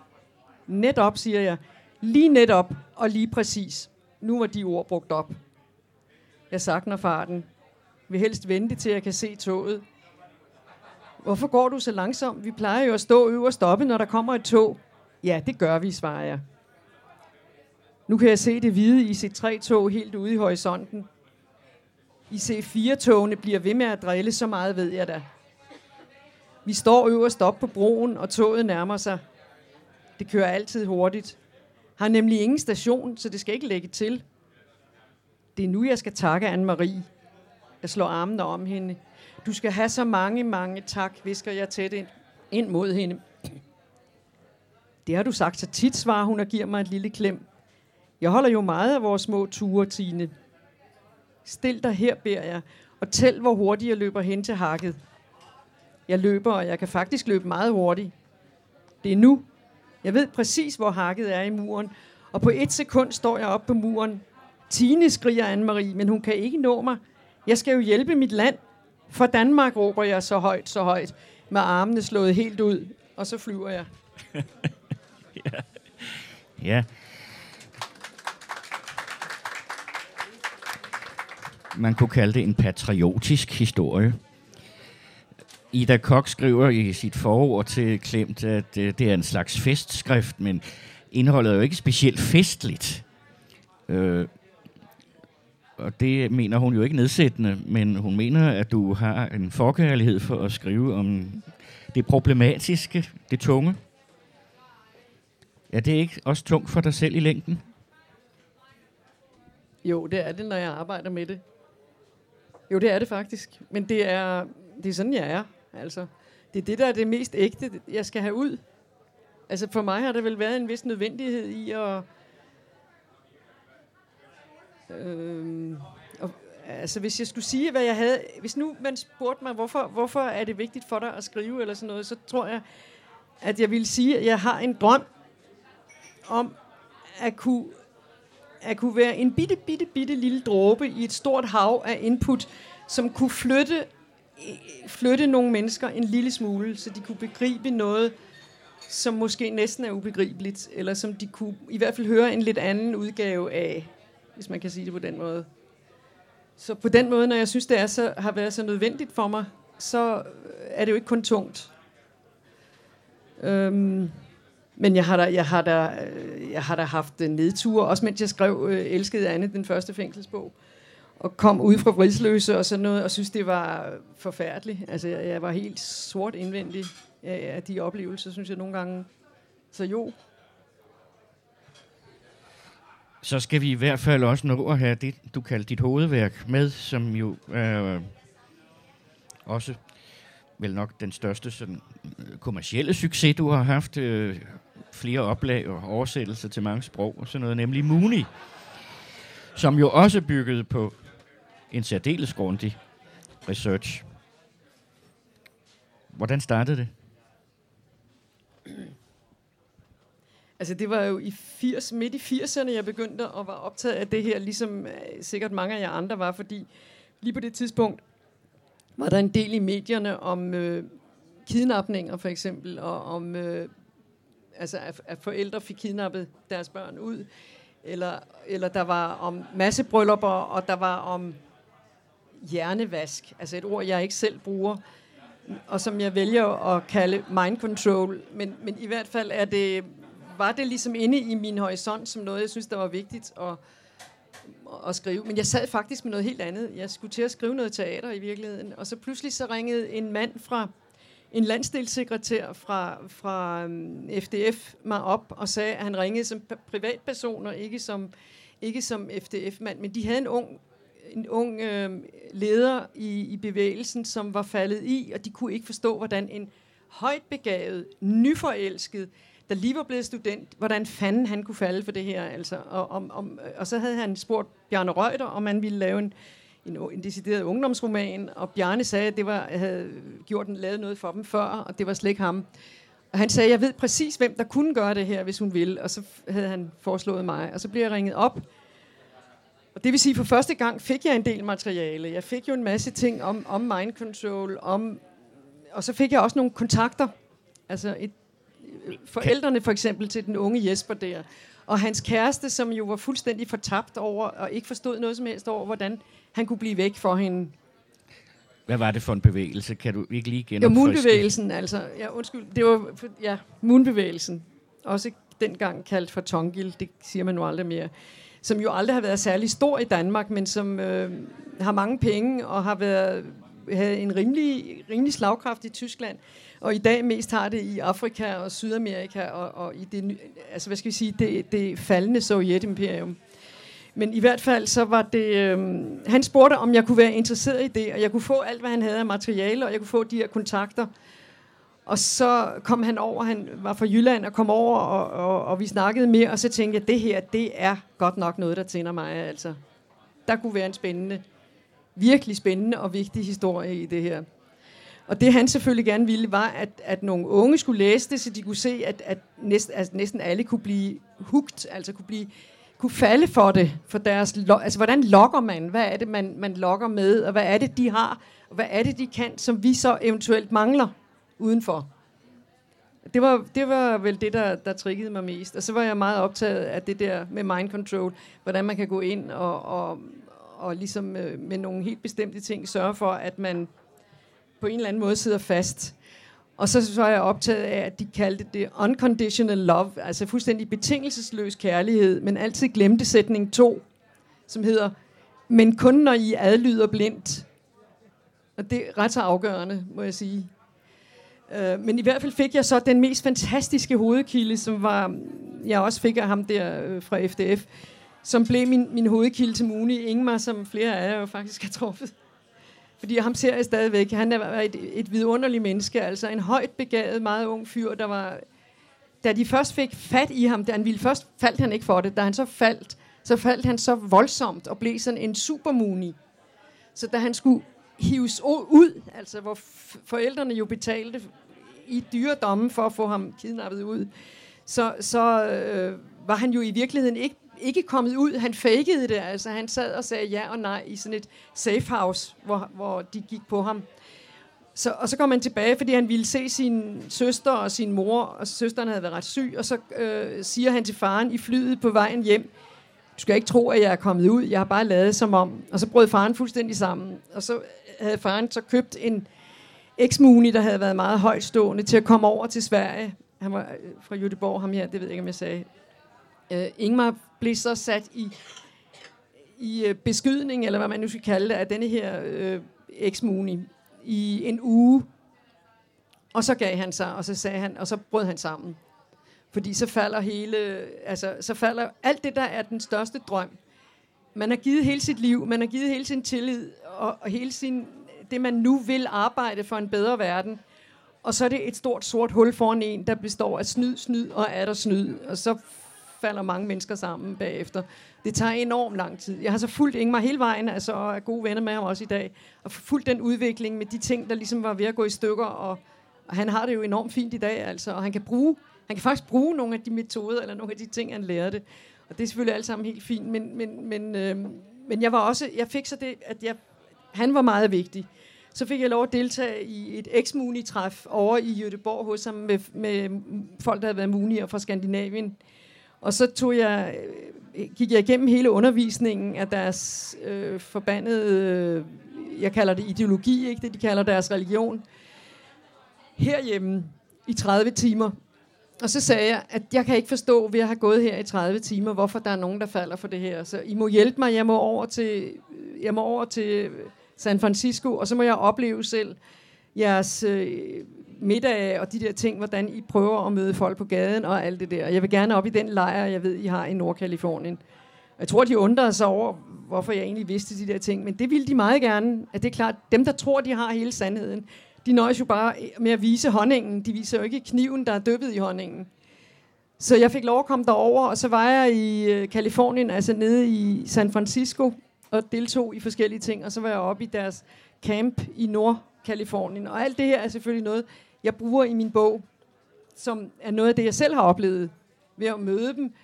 Netop, siger jeg. Lige netop og lige præcis. Nu var de ord brugt op. Jeg sagner farten. Vil helst vente til jeg kan se toget. Hvorfor går du så langsomt? Vi plejer jo at stå øverst stoppe, når der kommer et tog. Ja, det gør vi, svarer jeg. Nu kan jeg se det hvide IC3-tog helt ude i horisonten. IC4-togene bliver ved med at drille, så meget ved jeg da. Vi står øverst op på broen, og toget nærmer sig. Det kører altid hurtigt. Har nemlig ingen station, så det skal ikke lægge til. Det er nu, jeg skal takke Anne-Marie. Jeg slår armene om hende. Du skal have så mange, mange tak, visker jeg tæt ind, ind mod hende. Det har du sagt så tit, svarer hun og giver mig et lille klem. Jeg holder jo meget af vores små ture, Tine. Stil dig her, beder jeg, og tæl, hvor hurtigt jeg løber hen til hakket. Jeg løber, og jeg kan faktisk løbe meget hurtigt. Det er nu. Jeg ved præcis, hvor hakket er i muren, og på et sekund står jeg op på muren. Tine, skriger Anne-Marie, men hun kan ikke nå mig. Jeg skal jo hjælpe mit land. For Danmark råber jeg så højt, så højt, med armene slået helt ud, og så flyver jeg. ja. ja. man kunne kalde det en patriotisk historie. Ida Kok skriver i sit forord til Klemt, at øh, det er en slags festskrift, men indholdet er jo ikke specielt festligt. Øh, og det mener hun jo ikke nedsættende, men hun mener, at du har en forkærlighed for at skrive om det problematiske, det tunge. Er det ikke også tungt for dig selv i længden? Jo, det er det, når jeg arbejder med det. Jo, det er det faktisk. Men det er, det er sådan, jeg er. Altså, det er det, der er det mest ægte, jeg skal have ud. Altså, for mig har der vel været en vis nødvendighed i at... Øhm, og, altså, hvis jeg skulle sige, hvad jeg havde... Hvis nu man spurgte mig, hvorfor, hvorfor er det vigtigt for dig at skrive, eller sådan noget, så tror jeg, at jeg ville sige, at jeg har en drøm om at kunne at kunne være en bitte, bitte, bitte lille dråbe i et stort hav af input, som kunne flytte, flytte nogle mennesker en lille smule, så de kunne begribe noget, som måske næsten er ubegribeligt, eller som de kunne i hvert fald høre en lidt anden udgave af, hvis man kan sige det på den måde. Så på den måde, når jeg synes, det er så, har været så nødvendigt for mig, så øh, er det jo ikke kun tungt. Øhm, men jeg har da, jeg har da, øh, jeg har da haft nedture, også mens jeg skrev øh, Elskede Anne, den første fængselsbog, og kom ud fra Vridsløse og sådan noget, og synes, det var forfærdeligt. Altså, jeg, jeg var helt sort indvendig af, af de oplevelser, synes jeg nogle gange. Så jo. Så skal vi i hvert fald også nå at have det, du kalder dit hovedværk med, som jo øh, også vel nok den største sådan, øh, kommercielle succes, du har haft. Øh, flere oplag og oversættelser til mange sprog og sådan noget, nemlig Muni, som jo også byggede på en særdeles grundig research. Hvordan startede det? Altså det var jo i 80, midt i 80'erne, jeg begyndte at være optaget af det her, ligesom øh, sikkert mange af jer andre var, fordi lige på det tidspunkt var der en del i medierne om øh, kidnapninger for eksempel, og om øh, altså at, at forældre fik kidnappet deres børn ud, eller, eller der var om massebryllupper, og der var om hjernevask, altså et ord, jeg ikke selv bruger, og som jeg vælger at kalde mind control, men, men i hvert fald er det, var det ligesom inde i min horisont som noget, jeg synes, der var vigtigt at, at skrive. Men jeg sad faktisk med noget helt andet. Jeg skulle til at skrive noget teater i virkeligheden, og så pludselig så ringede en mand fra en landsdelssekretær fra, fra øhm, FDF mig op og sagde, at han ringede som privatperson og ikke som, ikke som FDF-mand. Men de havde en ung, en ung øh, leder i, i bevægelsen, som var faldet i, og de kunne ikke forstå, hvordan en højt begavet, nyforelsket, der lige var blevet student, hvordan fanden han kunne falde for det her. Altså. Og, om, om, og så havde han spurgt Bjarne Røgter, om han ville lave en en, en decideret ungdomsroman, og Bjarne sagde, at det var, havde gjort en, lavet noget for dem før, og det var slet ikke ham. Og han sagde, jeg ved præcis, hvem der kunne gøre det her, hvis hun ville, og så havde han foreslået mig, og så blev jeg ringet op, og det vil sige, for første gang fik jeg en del materiale. Jeg fik jo en masse ting om, om mind control, om, og så fik jeg også nogle kontakter. Altså et, forældrene for eksempel til den unge Jesper der. Og hans kæreste, som jo var fuldstændig fortabt over, og ikke forstod noget som helst over, hvordan han kunne blive væk for hende. Hvad var det for en bevægelse? Kan du ikke lige genopfriske? Var Moonbevægelsen, altså. Ja, undskyld. Det var, ja, Moonbevægelsen. Også dengang kaldt for Tongil, det siger man nu aldrig mere. Som jo aldrig har været særlig stor i Danmark, men som øh, har mange penge og har været havde en rimelig, rimelig slagkraft i Tyskland, og i dag mest har det i Afrika og Sydamerika og, og i det, altså hvad skal vi sige, det, det faldende Sovjetimperium. Men i hvert fald så var det... Øh, han spurgte, om jeg kunne være interesseret i det, og jeg kunne få alt, hvad han havde af materiale, og jeg kunne få de her kontakter. Og så kom han over, han var fra Jylland, og kom over, og, og, og vi snakkede mere, og så tænkte jeg, det her, det er godt nok noget, der tænder mig. Altså. Der kunne være en spændende, virkelig spændende og vigtig historie i det her. Og det han selvfølgelig gerne ville, var, at, at nogle unge skulle læse det, så de kunne se, at, at, næsten, at næsten alle kunne blive hugt, altså kunne blive kunne falde for det, for deres, altså hvordan lokker man, hvad er det, man, man lokker med, og hvad er det, de har, og hvad er det, de kan, som vi så eventuelt mangler udenfor. Det var, det var vel det, der, der triggede mig mest. Og så var jeg meget optaget af det der med mind control, hvordan man kan gå ind og, og, og ligesom øh, med nogle helt bestemte ting sørge for, at man på en eller anden måde sidder fast. Og så, så er jeg optaget af, at de kaldte det unconditional love, altså fuldstændig betingelsesløs kærlighed, men altid glemte sætning 2, som hedder, men kun når I adlyder blindt. Og det er ret så afgørende, må jeg sige. Uh, men i hvert fald fik jeg så den mest fantastiske hovedkilde, som var, jeg også fik af ham der øh, fra FDF, som blev min, min hovedkilde til Muni, Ingmar, som flere af jer jo faktisk har truffet. Fordi ham ser jeg stadigvæk. Han er et, et vidunderligt menneske, altså en højt begavet, meget ung fyr, der var... Da de først fik fat i ham, da han ville først, faldt han ikke for det. Da han så faldt, så faldt han så voldsomt og blev sådan en supermuni. Så da han skulle hives ud, altså hvor forældrene jo betalte i dyre domme for at få ham kidnappet ud, så, så øh, var han jo i virkeligheden ikke ikke kommet ud. Han fakede det, altså han sad og sagde ja og nej i sådan et safe house, hvor, hvor de gik på ham. Så, og så kom han tilbage, fordi han ville se sin søster og sin mor, og søsteren havde været ret syg, og så øh, siger han til faren i flyet på vejen hjem, du skal ikke tro, at jeg er kommet ud, jeg har bare lavet som om. Og så brød faren fuldstændig sammen. Og så havde faren så købt en eksmuni, der havde været meget højstående, til at komme over til Sverige. Han var øh, fra Jødeborg, ham her, det ved jeg ikke, om jeg sagde. Øh, Ingmar blev så sat i, i øh, beskydning, eller hvad man nu skal kalde det, af denne her øh, eksmuni i en uge. Og så gav han sig, og så sagde han, og så brød han sammen. Fordi så falder hele, altså, så falder alt det, der er den største drøm. Man har givet hele sit liv, man har givet hele sin tillid, og, og hele sin, det man nu vil arbejde for en bedre verden. Og så er det et stort sort hul foran en, der består af snyd, snyd og er der snyd. Og så falder mange mennesker sammen bagefter. Det tager enormt lang tid. Jeg har så fulgt Ingmar hele vejen, altså, og er gode venner med ham også i dag, og fulgt den udvikling med de ting, der ligesom var ved at gå i stykker, og, og han har det jo enormt fint i dag, altså, og han kan bruge, han kan faktisk bruge nogle af de metoder, eller nogle af de ting, han lærte. Og det er selvfølgelig alt sammen helt fint, men, men, men, øh, men jeg var også, jeg fik så det, at jeg, han var meget vigtig. Så fik jeg lov at deltage i et ex træf over i Jødeborg hos ham med, med folk, der havde været munier fra Skandinavien og så tog jeg, øh, gik jeg igennem hele undervisningen af deres øh, forbandede, øh, jeg kalder det ideologi, ikke det de kalder deres religion, herhjemme i 30 timer. Og så sagde jeg, at jeg kan ikke forstå, ved at have gået her i 30 timer, hvorfor der er nogen, der falder for det her. Så I må hjælpe mig, jeg må over til, jeg må over til San Francisco, og så må jeg opleve selv jeres øh, middag og de der ting, hvordan I prøver at møde folk på gaden og alt det der. Jeg vil gerne op i den lejr, jeg ved, I har i Nordkalifornien. Jeg tror, de undrer sig over, hvorfor jeg egentlig vidste de der ting, men det ville de meget gerne. At det er klart, dem, der tror, de har hele sandheden, de nøjes jo bare med at vise honningen. De viser jo ikke kniven, der er dyppet i honningen. Så jeg fik lov at komme derover, og så var jeg i øh, Kalifornien, altså nede i San Francisco, og deltog i forskellige ting, og så var jeg oppe i deres camp i Nordkalifornien. Og alt det her er selvfølgelig noget, jeg bruger i min bog, som er noget af det, jeg selv har oplevet ved at møde dem,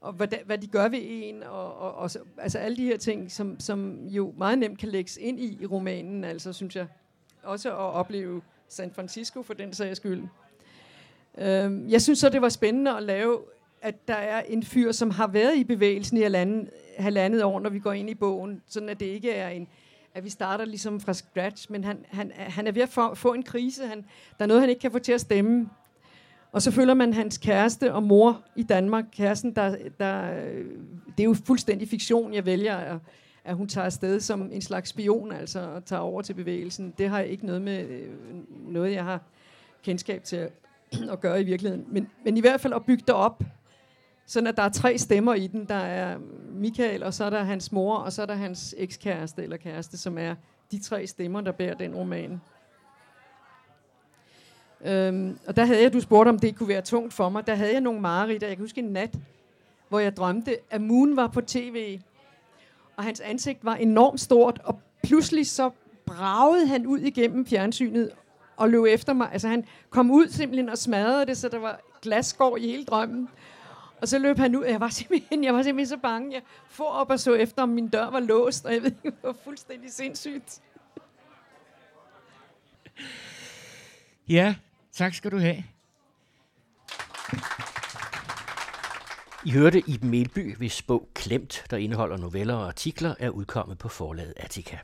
og hvad, hvad de gør ved en, og, og, og altså alle de her ting, som, som jo meget nemt kan lægges ind i, i romanen, altså synes jeg. Også at opleve San Francisco for den sags skyld. Øhm, jeg synes så, det var spændende at lave, at der er en fyr, som har været i bevægelsen i halvandet, halvandet år, når vi går ind i bogen, sådan at det ikke er en, at vi starter ligesom fra scratch, men han, han, han er ved at få, få en krise. Han, der er noget, han ikke kan få til at stemme. Og så følger man hans kæreste og mor i Danmark. Kæresten, der, der, det er jo fuldstændig fiktion, jeg vælger, at, at hun tager afsted som en slags spion, altså og tager over til bevægelsen. Det har ikke noget med noget, jeg har kendskab til at, at gøre i virkeligheden. Men, men i hvert fald at bygge det op sådan at der er tre stemmer i den. Der er Michael, og så er der hans mor, og så er der hans ekskæreste eller kæreste, som er de tre stemmer, der bærer den roman. Øhm, og der havde jeg, du spurgte, om det kunne være tungt for mig, der havde jeg nogle mareridt, jeg kan huske en nat, hvor jeg drømte, at Moon var på tv, og hans ansigt var enormt stort, og pludselig så bragede han ud igennem fjernsynet og løb efter mig. Altså han kom ud simpelthen og smadrede det, så der var glasskår i hele drømmen. Og så løb han ud, og jeg var simpelthen, jeg var simpelthen så bange. Jeg får op og så efter, om min dør var låst, og jeg ved ikke, det var fuldstændig sindssygt. Ja, tak skal du have. I hørte Iben Melby, hvis bog Klemt, der indeholder noveller og artikler, er udkommet på forlaget Attica.